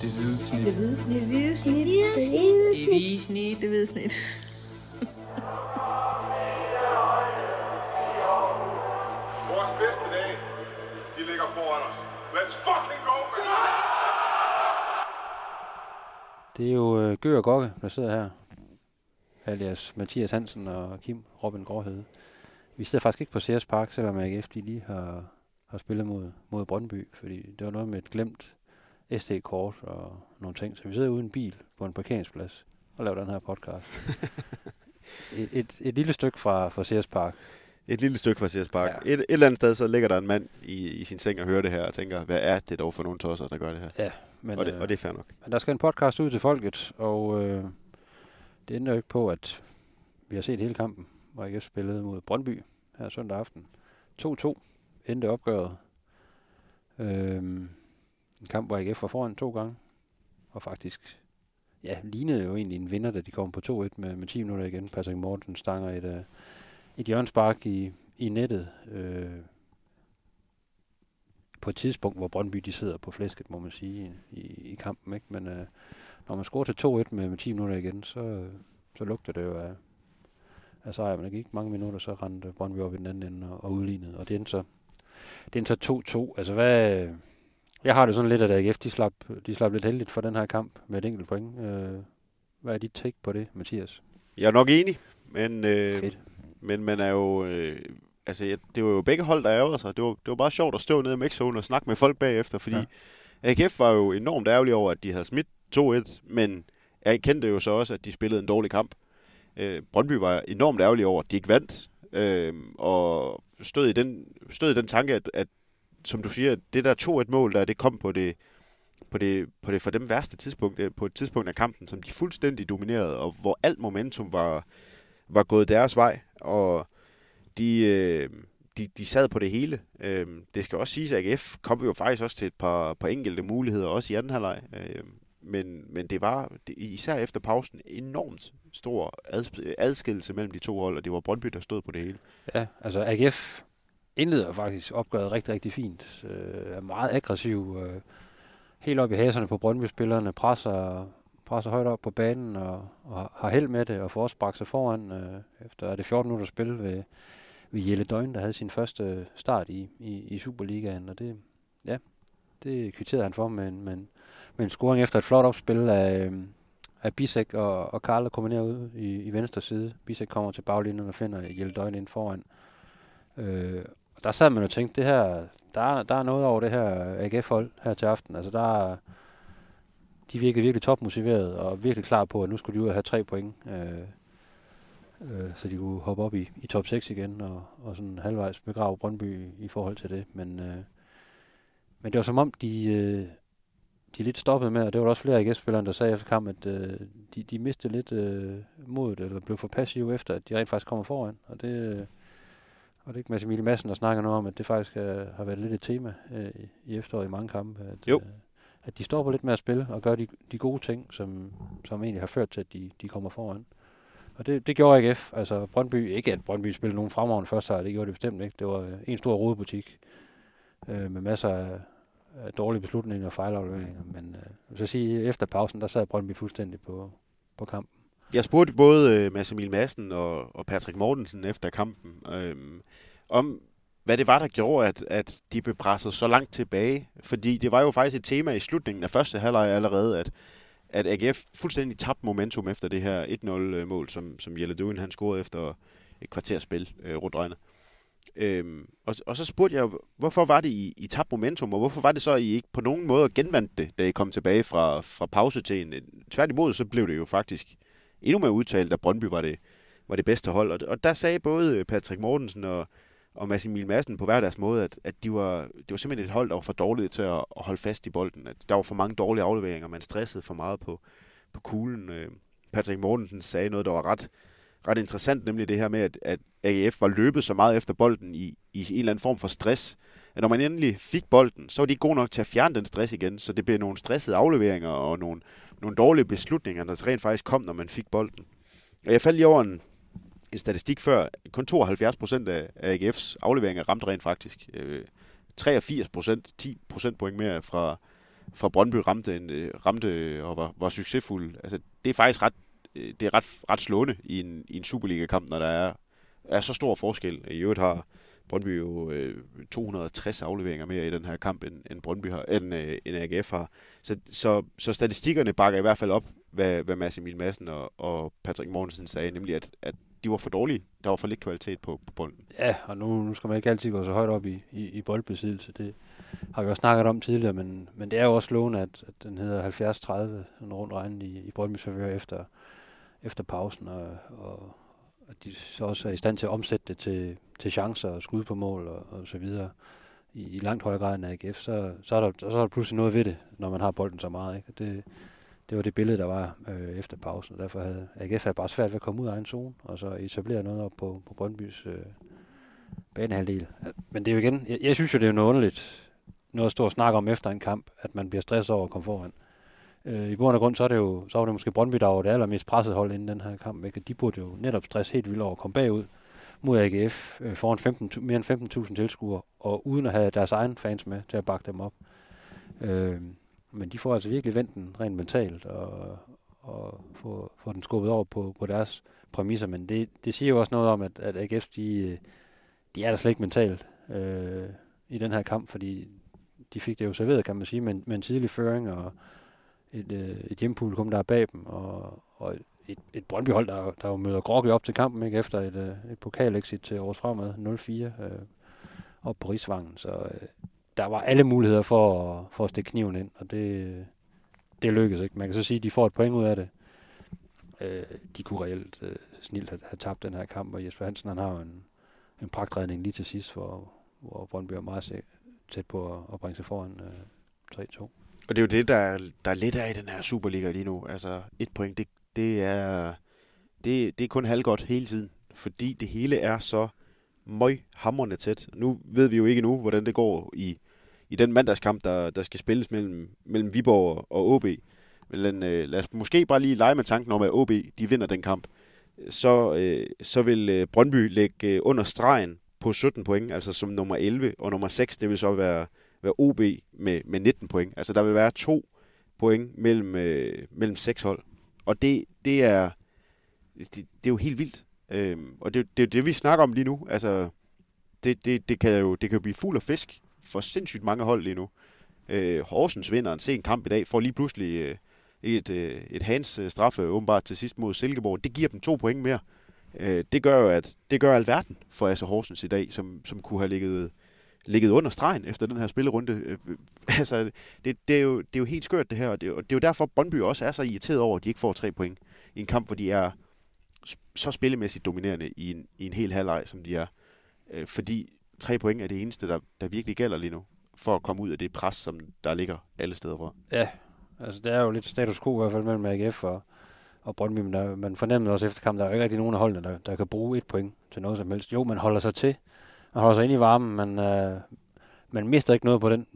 Det hvide snit. Det hvide snit. Det hvide snit. Det hvide Det hvide snit. Det hvide snit. Vores bedste dage, de ligger foran os. Let's fucking go, man! Det er jo øh, Gør og Gokke, der sidder her. Alias Mathias Hansen og Kim Robin Gårdhede. Vi sidder faktisk ikke på Sears Park, selvom AGF de lige har, har spillet mod, mod Brøndby, fordi det var noget med et glemt SD-kort og nogle ting. Så vi sidder uden bil på en parkeringsplads og laver den her podcast. et, et, et lille stykke fra, fra Sears Park. Et lille stykke fra Sears Park. Ja. Et, et eller andet sted, så ligger der en mand i, i sin seng og hører det her og tænker, hvad er det dog for nogle tosser, der gør det her? Ja, men, og, det, øh, og det er fair nok. Men der skal en podcast ud til folket, og øh, det ændrer jo ikke på, at vi har set hele kampen, hvor AGF spillede mod Brøndby her søndag aften. 2-2 endte opgøret. Øh, en kamp, hvor AGF var foran to gange, og faktisk ja, lignede jo egentlig en vinder, da de kom på 2-1 med, med 10 minutter igen. Patrick Morten stanger et, øh, et hjørnspark i, i nettet. Øh, på et tidspunkt, hvor Brøndby de sidder på flæsket, må man sige, i, i kampen. Ikke? Men øh, når man scorer til 2-1 med, med 10 minutter igen, så, så lugter det jo af, af sejr. Men det gik mange minutter, så rendte Brøndby op i den anden ende og, og udlignede. Og det endte så, det endte så 2-2. Altså hvad... Jeg har det sådan lidt, at AGF de slap, de slap lidt heldigt for den her kamp med et enkelt point. Øh, hvad er dit take på det, Mathias? Jeg er nok enig, men, øh, Fedt. men man er jo... Øh, altså, jeg, det var jo begge hold, der ærgerede sig. Det var, det var bare sjovt at stå nede i mixzone og snakke med folk bagefter, fordi Ja. AGF var jo enormt ærgerlig over, at de havde smidt 2-1, men jeg kendte jo så også, at de spillede en dårlig kamp. Øh, Brøndby var enormt ærgerlig over, at de ikke vandt, øh, og stod i den, stod i den tanke, at, at som du siger, det der 2-1-mål, der det kom på det, på det, på det for dem værste tidspunkt, øh, på et tidspunkt af kampen, som de fuldstændig dominerede, og hvor alt momentum var, var gået deres vej, og de, øh, de, de sad på det hele. Øh, det skal også siges, at AGF kom jo faktisk også til et par, par enkelte muligheder, også i anden halvleg. Men, men det var, især efter pausen, enormt stor adskillelse mellem de to hold, og det var Brøndby, der stod på det hele. Ja, altså AGF indleder faktisk opgøret rigtig, rigtig fint. Øh, er meget aggressiv. Øh, helt op i haserne på Brøndby-spillerne. Presser, presser højt op på banen og, og har held med det og får også bragt sig foran. Øh, efter er det 14 minutter spil ved, ved Jelle Døgn, der havde sin første start i, i, i Superligaen. Og det, ja, det kvitterede han for med en, med en, med en scoring efter et flot opspil af, øh, af Bisek og, og Karl, der kombinerer ud i, i venstre side. Bisek kommer til baglinjen og finder Jelle Døgn ind foran. Øh, og der sad man og tænkte, det her, der, der er noget over det her AGF-hold her til aften. Altså der er, de virkede virkelig topmotiveret og virkelig klar på, at nu skulle de ud og have tre point. Øh, øh, så de kunne hoppe op i, i top 6 igen og, og sådan halvvejs begrave Brøndby i forhold til det. Men, øh, men det var som om, de, øh, de lidt stoppede med, og det var der også flere af AGF-spillerne, der sagde efter kampen, at øh, de, de mistede lidt øh, modet, eller blev for passive efter, at de rent faktisk kommer foran. Og det, øh, og det er ikke Mads Emil Madsen, der snakker noget om, at det faktisk er, har været lidt et tema øh, i- efteråret i mange kampe. At, Jo. Øh, at de stopper lidt med at spille og gør de, de gode ting, som, som egentlig har ført til, at de, de kommer foran. Og det, det gjorde AGF. Altså Brøndby, ikke at Brøndby spillede nogen fremragende første halvleg, det gjorde det bestemt ikke. Det var øh, en stor rodebutik øh, med masser af, af dårlige beslutninger og fejlafleveringer. Men øh, så sige, efter pausen, der sad Brøndby fuldstændig på, på kampen. Jeg spurgte både øh, Mads Emil Madsen og, og Patrick Mortensen efter kampen, øh, om hvad det var, der gjorde, at, at de blev presset så langt tilbage. Fordi det var jo faktisk et tema i slutningen af første halvleg allerede, at, at AGF fuldstændig tabte momentum efter det her 1-0-mål, øh, som, som Jelle Duin, han scorede efter et kvarters spil øh, rundt regnet. Øhm, og, og så spurgte jeg, hvorfor var det, I, I tabte momentum, og hvorfor var det så, I ikke på nogen måde genvandt det, da I kom tilbage fra, fra pause til en... Tværtimod, så blev det jo faktisk endnu mere udtalt, at Brøndby var det, var det bedste hold. Og, og der sagde både Patrick Mortensen og, og Massimil Madsen på hver deres måde, at, at de var, det var simpelthen et hold, der var for dårligt til at, at holde fast i bolden. At der var for mange dårlige afleveringer, man stressede for meget på, på kuglen. Øh, Patrick Mortensen sagde noget, der var ret, ret interessant, nemlig det her med, at, at AGF var løbet så meget efter bolden i, i en eller anden form for stress, at når man endelig fik bolden, så var de ikke gode nok til at fjerne den stress igen, så det blev nogle stressede afleveringer og nogle, nogle dårlige beslutninger, der rent faktisk kom, når man fik bolden. Og jeg faldt lige over en, en statistik før. Kun 72 procent af, AGF's afleveringer ramte rent faktisk. Øh, 83 procent, 10 procentpoint mere fra, fra Brøndby ramte, en, øh, ramte og var, var succesfuld. Altså, det er faktisk ret, øh, det er ret, ret slående i en, i en Superliga-kamp, når der er, er så stor forskel. I øvrigt har Brøndby jo øh, 260 afleveringer mere i den her kamp, end, end Brøndby har, end, øh, end AGF har. Så, så, så statistikkerne bakker i hvert fald op, hvad, hvad Mads Emil Madsen og, og Patrick Mortensen sagde, nemlig at, at de var for dårlige. Der var for lidt kvalitet på, på bolden. Ja, og nu, nu skal man ikke altid gå så højt op i, i, i boldbesiddelse. Det har vi også snakket om tidligere, men, men det er jo også lovende, at, at den hedder 70-30, en rundt regnet i, i Brøndby's efter, efter pausen, og, og at de så også er i stand til at omsætte det til, til chancer og skud på mål og, og så videre i, i langt højere grad end AGF, så, så, er der, så er der pludselig noget ved det, når man har bolden så meget. Ikke? Det, det var det billede, der var øh, efter pausen, og derfor havde AGF havde bare svært ved at komme ud af en zone, og så etablere noget op på, på Brøndbys øh, banehalvdel. Men det er jo igen, jeg, jeg synes jo, det er noget underligt, noget at stå og snakke om efter en kamp, at man bliver stresset over at komme foran. Øh, I bund og grund, så, er det jo, så var det måske Brøndby, der var det allermest presset hold inden den her kamp. Ikke? De burde jo netop stresse helt vildt over at komme bagud mod AGF øh, foran 15, mere end 15.000 tilskuere, og uden at have deres egen fans med til at bakke dem op. Øh, men de får altså virkelig vendt den rent mentalt, og, og få, få den skubbet over på, på deres præmisser. Men det, det siger jo også noget om, at, at AGF, de, de er der slet ikke mentalt øh, i den her kamp, fordi de fik det jo serveret, kan man sige, med, med en tidlig føring og et, øh, et hjempublikum, der er bag dem, og, og et, et Brøndby-hold, der, der jo møder Grogge op til kampen, ikke, efter et, øh, et pokalexit til års fremad, 0-4, øh, op på Rigsvangen. Så øh, der var alle muligheder for, at, for at stikke kniven ind, og det, det lykkedes ikke. Man kan så sige, at de får et point ud af det. Øh, de kunne reelt øh, snilt have, have tabt den her kamp, og Jesper Hansen han har en, en pragtredning lige til sidst, hvor, hvor Brøndby er meget tæt på at, at bringe sig foran øh, 3-2. Og det er jo det, der der er lidt af i den her Superliga lige nu. Altså, et point, det, det er, det, det er kun halvgodt hele tiden, fordi det hele er så møg hammerne tæt. Nu ved vi jo ikke nu, hvordan det går i, i den mandagskamp, der, der skal spilles mellem, mellem Viborg og OB. Men øh, lad os måske bare lige lege med tanken om, at OB de vinder den kamp. Så, øh, så vil øh, Brøndby lægge øh, under stregen på 17 point, altså som nummer 11, og nummer 6, det vil så være, være OB med, med 19 point. Altså der vil være to point mellem, øh, mellem seks hold. Og det, det er det, det er jo helt vildt. Øhm, og det, det er det, vi snakker om lige nu. Altså, det, det, det, kan jo, det kan jo blive fuld af fisk for sindssygt mange hold lige nu. Øh, Horsens vinder en sen kamp i dag, får lige pludselig øh, et, øh, et hans øh, straffe åbenbart til sidst mod Silkeborg. Det giver dem to point mere. Øh, det gør jo, at det gør alverden for altså Horsens i dag, som, som kunne have ligget, ligget under stregen efter den her spillerunde. Øh, øh, altså, det, det, er jo, det er jo helt skørt det her, og det, og det er jo derfor, Brøndby også er så irriteret over, at de ikke får tre point i en kamp, hvor de er så spillemæssigt dominerende i en, i en hel halvleg, som de er. Øh, fordi tre point er det eneste, der, der virkelig gælder lige nu, for at komme ud af det pres, som der ligger alle steder fra. Ja, altså det er jo lidt status quo i hvert fald mellem AGF og, og Brøndby, men der, man fornemmer også efter kampen, der er jo ikke rigtig nogen af holdene, der, der kan bruge et point til noget som helst. Jo, man holder sig til, man holder sig inde i varmen, men øh, man mister ikke noget på den,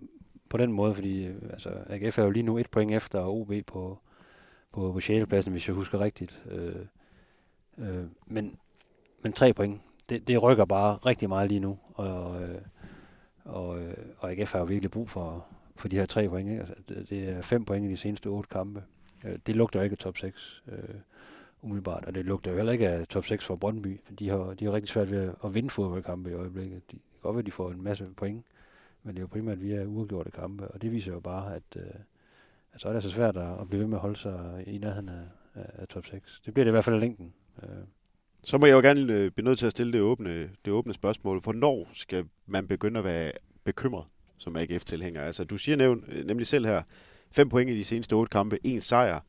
på den måde, fordi øh, altså, AGF er jo lige nu et point efter OB på, på, på 6. pladsen, hvis jeg husker rigtigt. Øh, øh, men, men tre point, det, det rykker bare rigtig meget lige nu, og, øh, og, øh, og AGF har jo virkelig brug for, for de her tre point. Ikke? Altså, det, det er fem point i de seneste otte kampe. Øh, det lugter ikke top 6 øh, umiddelbart, og det lugter jo heller ikke af top 6 for Brøndby, for de har, de har rigtig svært ved at vinde fodboldkampe i øjeblikket. De, det kan godt være, at de får en masse point, men det er jo primært via uafgjorte kampe, og det viser jo bare, at, øh, at så er det så svært at, at blive ved med at holde sig i nærheden af, af, af top 6. Det bliver det i hvert fald længden. Øh. Så må jeg jo gerne øh, blive nødt til at stille det åbne, det åbne spørgsmål. Hvornår skal man begynde at være bekymret som AGF-tilhænger? Altså, du siger nævn, øh, nemlig selv her, fem point i de seneste otte kampe, en sejr.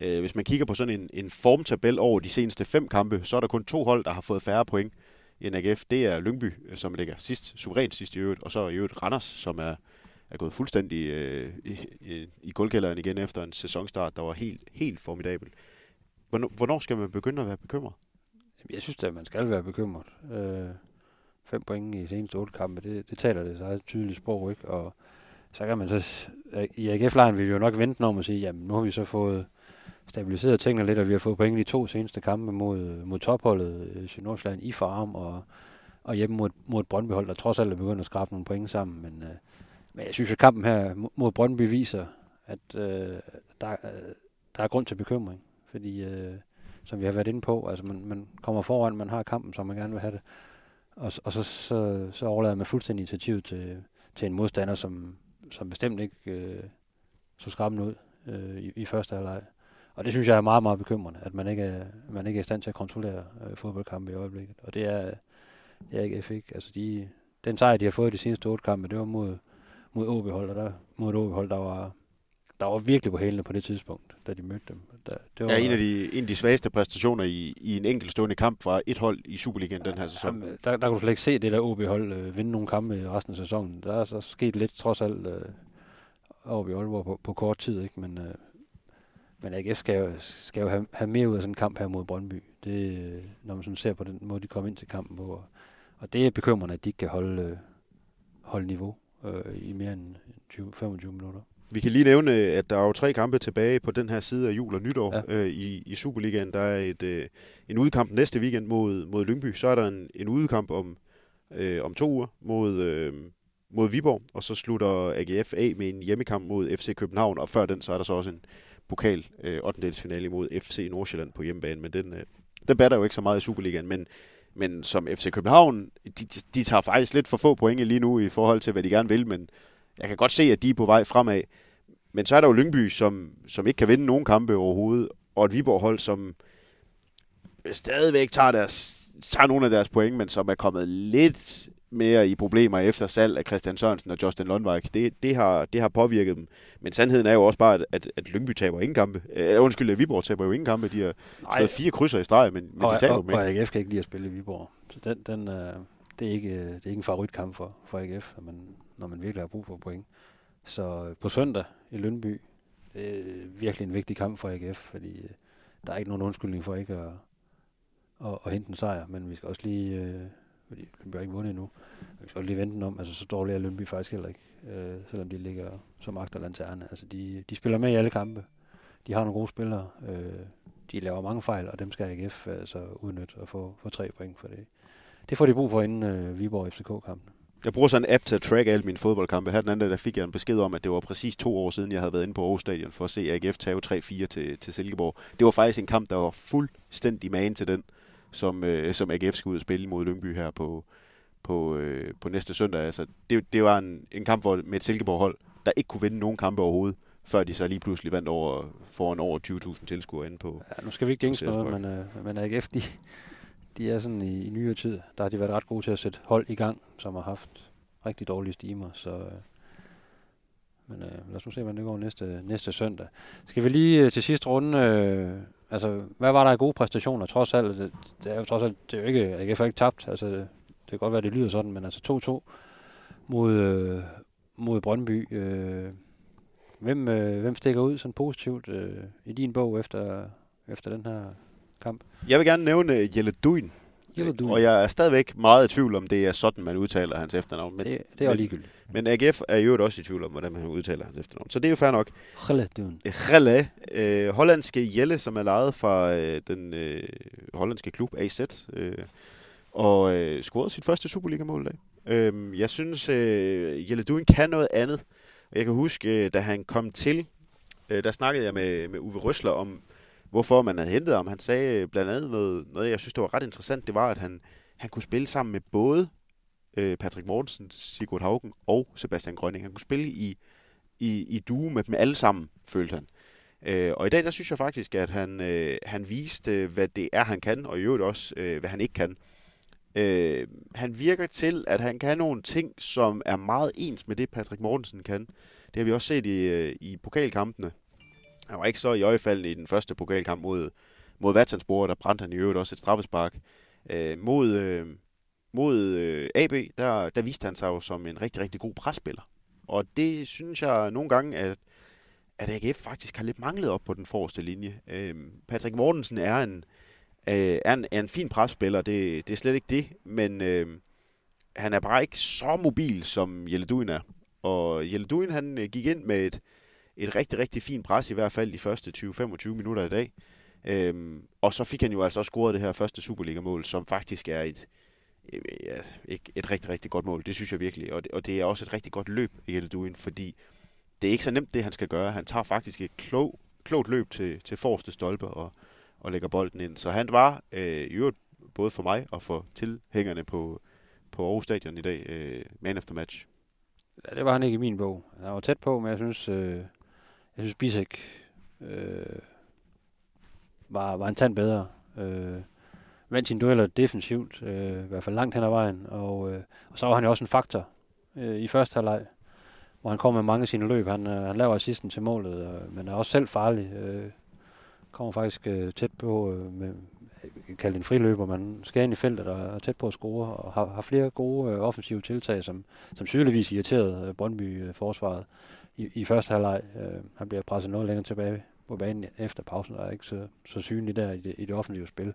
Øh, hvis man kigger på sådan en, en formtabel over de seneste fem kampe, så er der kun to hold, der har fået færre point end AGF. Det er Lyngby, øh, som ligger sidst, suverænt sidst i øvrigt, og så i øvrigt Randers, som er, er gået fuldstændig øh, i, i, i guldkælderen igen efter en sæsonstart, der var helt, helt formidabel. Hvornår, hvornår skal man begynde at være bekymret? Jeg synes at man skal være bekymret. Øh, fem point i seneste otte kampe, det, det taler det sig tydeligt sprog, ikke? Og så kan man så, i AGF-lejren vil jo nok vente om at sige, jamen nu har vi så fået stabiliseret tingene lidt, og vi har fået point i de to seneste kampe mod, mod topholdet øh, i Nordsjælland i farm, og, og hjemme mod, mod et Brøndby-hold, der trods alt er begyndt at skrabe nogle point sammen. Men, øh, men jeg synes, at kampen her mod Brøndby viser, at øh, der, øh, der er grund til bekymring. Fordi, øh, som vi har været inde på, altså man, man kommer foran, man har kampen, som man gerne vil have det. Og, og så, så, så overlader man fuldstændig initiativ til, til en modstander, som, som bestemt ikke øh, så skræmmende ud øh, i, i første halvleg. Og det synes jeg er meget, meget bekymrende, at man ikke er, man ikke er i stand til at kontrollere øh, fodboldkampe i øjeblikket. Og det er, det er ikke FX. Altså de, den sejr, de har fået de seneste otte kampe, det var mod, mod OB-hold, og der, mod et OB-hold, der var, der var virkelig på hælene på det tidspunkt, da de mødte dem. Der, det var, ja, en af, de, en af de svageste præstationer i, i en enkeltstående kamp fra et hold i Superligaen den her sæson. Jamen, der, der kunne du slet ikke se det der OB-hold øh, vinde nogle kampe i resten af sæsonen. Der er så sket lidt trods alt øh, OB Aalborg på, på kort tid, ikke? men øh, men AGF skal jo, skal jo have, have mere ud af sådan en kamp her mod Brøndby. Det, øh, når man sådan ser på den måde, de kom ind til kampen på. Og, og det er bekymrende, at de ikke kan holde, øh, holde niveau øh, i mere end 20, 25 minutter. Vi kan lige nævne, at der er jo tre kampe tilbage på den her side af jul og nytår ja. øh, i, i Superligaen. Der er et, øh, en udkamp næste weekend mod, mod Lyngby. Så er der en, en udkamp om, øh, om to uger mod, øh, mod Viborg. Og så slutter AGF af med en hjemmekamp mod FC København. Og før den, så er der så også en, pokal øh, 8. finale imod FC Nordsjælland på hjemmebane, men den, øh, den batter jo ikke så meget i Superligaen, men, men som FC København, de, de tager faktisk lidt for få point lige nu i forhold til, hvad de gerne vil, men jeg kan godt se, at de er på vej fremad. Men så er der jo Lyngby, som, som ikke kan vinde nogen kampe overhovedet, og et Viborg-hold, som stadigvæk tager, deres, tager nogle af deres point, men som er kommet lidt mere i problemer efter salg af Christian Sørensen og Justin Lundvik. Det, det, har, det har påvirket dem. Men sandheden er jo også bare, at, at Lyngby taber ingen kampe. Uh, undskyld, Viborg taber jo ingen kampe. De har stået fire krydser i streg, men, men og, de taber og, dem ikke. Og AGF kan ikke lide at spille i Viborg. Så den, den, uh, det, er ikke, det er ikke en favoritkamp for, for AGF, når man, når man virkelig har brug for point. Så uh, på søndag i Lyngby, det er virkelig en vigtig kamp for AGF, fordi uh, der er ikke nogen undskyldning for ikke at, at, at hente en sejr, men vi skal også lige... Uh, fordi Lønby har ikke vundet endnu. Vi skal lige vente om, altså så dårligt er Lønby faktisk heller ikke, øh, selvom de ligger som agterlanterne. Altså de, de spiller med i alle kampe. De har nogle gode spillere. Øh, de laver mange fejl, og dem skal AGF øh, altså udnytte og få, få tre point for det. Det får de brug for inden øh, Viborg FCK-kampen. Jeg bruger sådan en app til at track alle mine fodboldkampe. Her den anden, der fik jeg en besked om, at det var præcis to år siden, jeg havde været inde på Aarhus Stadion for at se AGF tage 3-4 til, til Silkeborg. Det var faktisk en kamp, der var fuldstændig magen til den som, øh, som AGF skal ud og spille mod Lyngby her på, på, øh, på næste søndag. Altså, det, det var en, en kamp hvor, med et Silkeborg-hold, der ikke kunne vinde nogen kampe overhovedet, før de så lige pludselig vandt over, foran over 20.000 tilskuere inde på Ja, nu skal vi ikke tænke noget, men, øh, men AGF, de, de er sådan i, i nyere tid, der har de været ret gode til at sætte hold i gang, som har haft rigtig dårlige stimer, så... Øh, men øh, lad os nu se, hvordan det går næste, næste søndag. Skal vi lige øh, til sidst runde øh, altså, hvad var der af gode præstationer? Trods alt, det, det er jo trods alt, det er jo ikke, jeg har ikke tabt. Altså, det, det kan godt være, det lyder sådan, men altså 2-2 mod, øh, mod Brøndby. Øh, hvem, øh, hvem stikker ud sådan positivt øh, i din bog efter, efter den her kamp? Jeg vil gerne nævne øh, Jelle Duin. Og jeg er stadigvæk meget i tvivl om, det er sådan, man udtaler hans efternavn. Men, det, det er jo ligegyldigt. Men AGF er jo også i tvivl om, hvordan man udtaler hans efternavn. Så det er jo fair nok. Geledun. Gele, øh, hollandske Jelle, som er lejet fra øh, den øh, hollandske klub AZ. Øh, og øh, scorede sit første Superliga-mål i dag. Øh, jeg synes, øh, Jelle Duin kan noget andet. Jeg kan huske, da han kom til, øh, der snakkede jeg med, med Uwe Røsler om, hvorfor man havde hentet ham. Han sagde blandt andet noget, noget, jeg synes, det var ret interessant, det var, at han, han kunne spille sammen med både øh, Patrick Mortensen, Sigurd Haugen og Sebastian Grønning. Han kunne spille i, i, i due med dem alle sammen, følte han. Øh, og i dag, der synes jeg faktisk, at han, øh, han viste, hvad det er, han kan, og i øvrigt også, øh, hvad han ikke kan. Øh, han virker til, at han kan nogle ting, som er meget ens med det, Patrick Mortensen kan. Det har vi også set i, øh, i pokalkampene. Han var ikke så i øjefaldende i den første pokalkamp mod, mod Vatsansborg, der brændte han i øvrigt også et straffespark. Øh, mod øh, mod øh, AB, der, der viste han sig jo som en rigtig, rigtig god presspiller. Og det synes jeg nogle gange, at, at AGF faktisk har lidt manglet op på den forreste linje. Øh, Patrick Mortensen er en, øh, er en, er en fin presspiller, det, det er slet ikke det, men øh, han er bare ikke så mobil, som Jelle Duin er. Og Jelle Duin, han øh, gik ind med et, et rigtig, rigtig fint pres, i hvert fald de første 20-25 minutter i dag. Øhm, og så fik han jo altså også scoret det her første Superliga-mål, som faktisk er et, øh, et, et, et rigtig, rigtig godt mål. Det synes jeg virkelig. Og det, og det er også et rigtig godt løb, i Duin, fordi det er ikke så nemt, det han skal gøre. Han tager faktisk et klog, klogt løb til, til forreste stolpe og, og lægger bolden ind. Så han var øh, i øvrigt både for mig og for tilhængerne på, på Aarhus Stadion i dag, øh, man efter match. Ja, det var han ikke i min bog. Han var tæt på, men jeg synes, øh, jeg synes Bisek øh, var, var en tand bedre. Øh, vandt sine dueller defensivt, øh, i hvert fald langt hen ad vejen, og, øh, og så var han jo også en faktor øh, i første halvleg, hvor han kom med mange af sine løb. Han, øh, han laver assisten til målet, og, men er også selv farlig. Øh, kommer faktisk øh, tæt på øh, med, kaldt en friløber, man skal ind i feltet og er tæt på at score, og har, har flere gode øh, offensive tiltag, som, som tydeligvis irriterede øh, Brøndby-forsvaret øh, i, i første halvleg. Øh, han bliver presset noget længere tilbage på banen efter pausen, og er ikke så, så synlig der i det, i det offensive spil.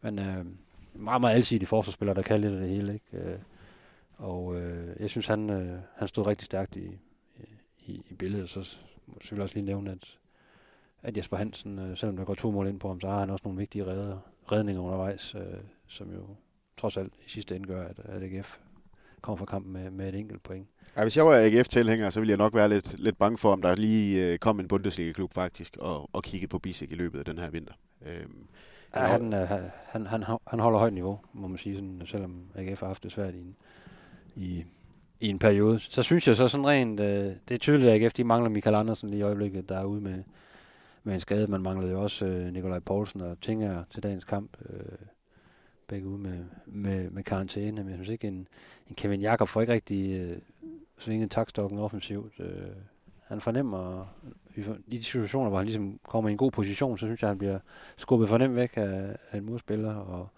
Men øh, meget, meget alsidig forsvarsspiller, der kan lidt af det hele. Ikke? Øh, og øh, jeg synes, han, øh, han stod rigtig stærkt i, i, i billedet. Så må jeg også lige nævne, at, at Jesper Hansen, øh, selvom der går to mål ind på ham, så har han også nogle vigtige redder, redninger undervejs, øh, som jo trods alt i sidste ende gør, at, at AGF kommer fra kampen med, med et enkelt point. Ja, hvis jeg var AGF-tilhænger, så ville jeg nok være lidt, lidt bange for, om der lige øh, kom en Bundesliga-klub faktisk og, og kigge på Bisek i løbet af den her vinter. Øhm, ja, han, øh, han, han, han holder højt niveau, må man sige, sådan, selvom AGF har haft det svært i en, i, i en periode. Så synes jeg så sådan rent, øh, det er tydeligt, at AGF de mangler Michael Andersen lige i øjeblikket, der er ude med, med en skade. Man manglede jo også øh, Nikolaj Poulsen og Tinger til dagens kamp. Øh, begge ude med, med, med karantæne. Men jeg synes ikke, en, en Kevin Jakob får ikke rigtig øh, svinget takstokken offensivt. Øh, han fornemmer, i de situationer, hvor han ligesom kommer i en god position, så synes jeg, han bliver skubbet for nemt væk af, af en modspiller. Og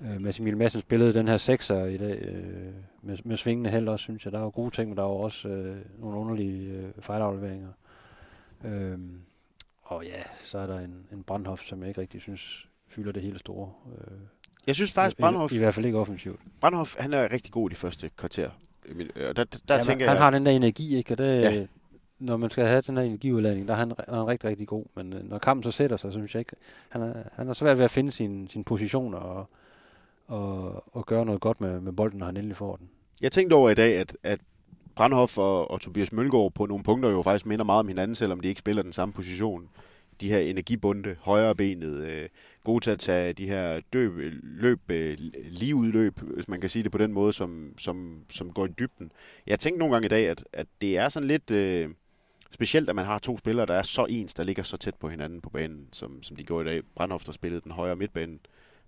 øh, Massimil Emil Madsen spillede den her sekser i dag øh, med, med svingende held også, synes jeg. Der var gode ting, men der var også øh, nogle underlige øh, fejlafleveringer. Øh, og ja, så er der en, en Brandhoff, som jeg ikke rigtig synes fylder det hele store. Øh, jeg synes faktisk, Brandhoff... I, I hvert fald ikke offensivt. Brandhoff, han er rigtig god i de første kvarter. Der, der, der ja, tænker han jeg... har den der energi, ikke? Og det, ja. når man skal have den her energiudladning, der er han, er han rigtig, rigtig god. Men øh, når kampen så sætter sig, så synes jeg ikke... Han er, han er svært ved at finde sin, sin position og, og, og gøre noget godt med, med bolden, når han endelig får den. Jeg tænkte over i dag, at, at Brandhoff og, og Tobias Mølgaard på nogle punkter jo faktisk minder meget om hinanden, selvom de ikke spiller den samme position. De her energibunde, højre benet, øh, gode til at tage de her døb, løb, øh, udløb, hvis man kan sige det på den måde, som, som, som går i dybden. Jeg tænkte nogle gange i dag, at, at det er sådan lidt øh, specielt, at man har to spillere, der er så ens, der ligger så tæt på hinanden på banen, som, som de går i dag. Brandhoff, der spillede den højre midtbane,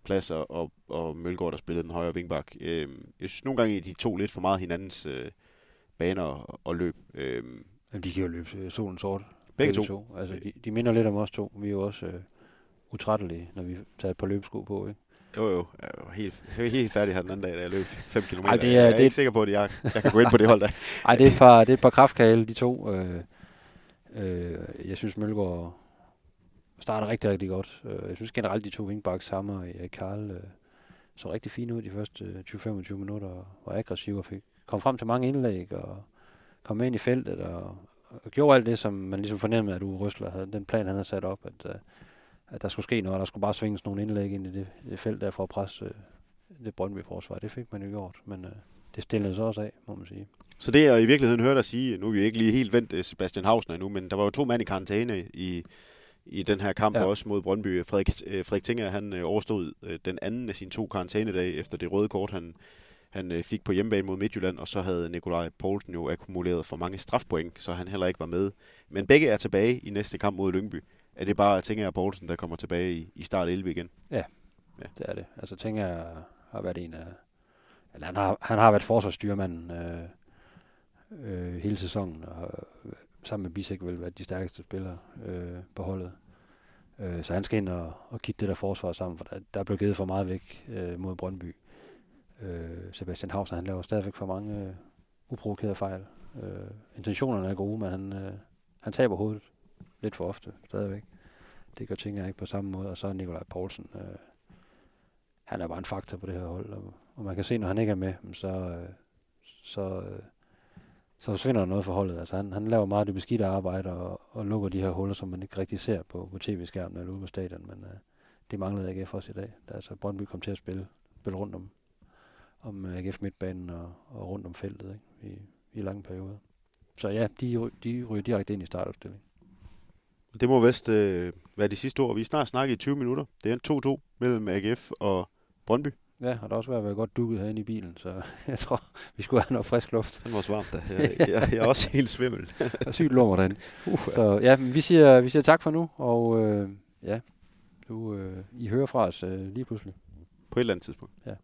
plads, og, og Mølgaard, der spillede den højre vingbak. Øh, jeg synes nogle gange, at de to lidt for meget hinandens øh, baner og, og løb. Øh, Jamen, de kan jo løbe øh, solen sort. Begge, begge to. to. Altså, de, de minder lidt om os to. Vi er jo også øh, utrættelige, når vi tager et par løbesko på, ikke? Jo, jo. Jeg var helt, jeg var helt færdig her den anden dag, da jeg løb 5 km. Ej, det er, jeg er det, ikke sikker på, at jeg, jeg kan gå ind på det hold der. Ej, det er et par, det er et par kraftkale, de to. Øh, øh, jeg synes, Mølgaard starter rigtig, rigtig godt. Øh, jeg synes generelt, de to wingbacks, Hammer og Karl, øh, så rigtig fine ud de første 20-25 minutter, og var aggressive og fik, kom frem til mange indlæg, og kom med ind i feltet, og, og gjorde alt det, som man ligesom fornemmede, at Uwe Røsler havde, den plan, han havde sat op, at, øh, at der skulle ske noget, og der skulle bare svinges nogle indlæg ind i det, det felt der for at presse øh, det Brøndby-forsvar. Det fik man jo gjort, men øh, det stillede sig også af, må man sige. Så det jeg i virkeligheden hørte dig sige, nu er vi ikke lige helt vendt Sebastian Hausner endnu, men der var jo to mand i karantæne i, i den her kamp, ja. også mod Brøndby. Frederik, øh, Frederik Tinger, han øh, overstod øh, den anden af sine to karantænedage efter det røde kort, han, han fik på hjemmebane mod Midtjylland, og så havde Nikolaj Poulsen jo akkumuleret for mange strafpoint, så han heller ikke var med. Men begge er tilbage i næste kamp mod Lyngby. Er det bare Tinger og Poulsen, der kommer tilbage i, i start 11 igen? Ja, ja, det er det. Altså Tinger har været en af... Eller han har, han har været forsvarsstyrmanden øh, øh, hele sæsonen, og sammen med Bisek vel været de stærkeste spillere øh, på holdet. Øh, så han skal ind og, og kigge det der forsvar sammen, for der, der blev givet for meget væk øh, mod Brøndby. Øh, Sebastian Hauser, han laver stadigvæk for mange øh, uprovokerede fejl. Øh, intentionerne er gode, men han, øh, han taber hovedet lidt for ofte stadigvæk. Det gør tingene ikke på samme måde. Og så Nikolaj Poulsen, øh, han er bare en faktor på det her hold. Og, og man kan se, når han ikke er med, så, øh, så øh, så forsvinder der noget for holdet. Altså han, han laver meget det beskidte arbejde og, og lukker de her huller, som man ikke rigtig ser på, på tv-skærmen eller ude på stadion, men øh, det manglede AGF også i dag. Da altså Brøndby kom til at spille, spille rundt om, om øh, AGF midtbanen og, og rundt om feltet ikke? I, i lange perioder. så ja, de, de ryger direkte ind i startopstillingen. Det må vist øh, være de sidste ord. Vi er snart snakket i 20 minutter. Det er 2-2 mellem AGF og Brøndby. Ja, og der har også været, godt dukket herinde i bilen, så jeg tror, vi skulle have noget frisk luft. Det var varmt da. Jeg, jeg, jeg er også helt svimmel. Er sygt lummer derinde. Uh, så ja, vi siger, vi siger tak for nu, og øh, ja, du, øh, I hører fra os øh, lige pludselig. På et eller andet tidspunkt. Ja.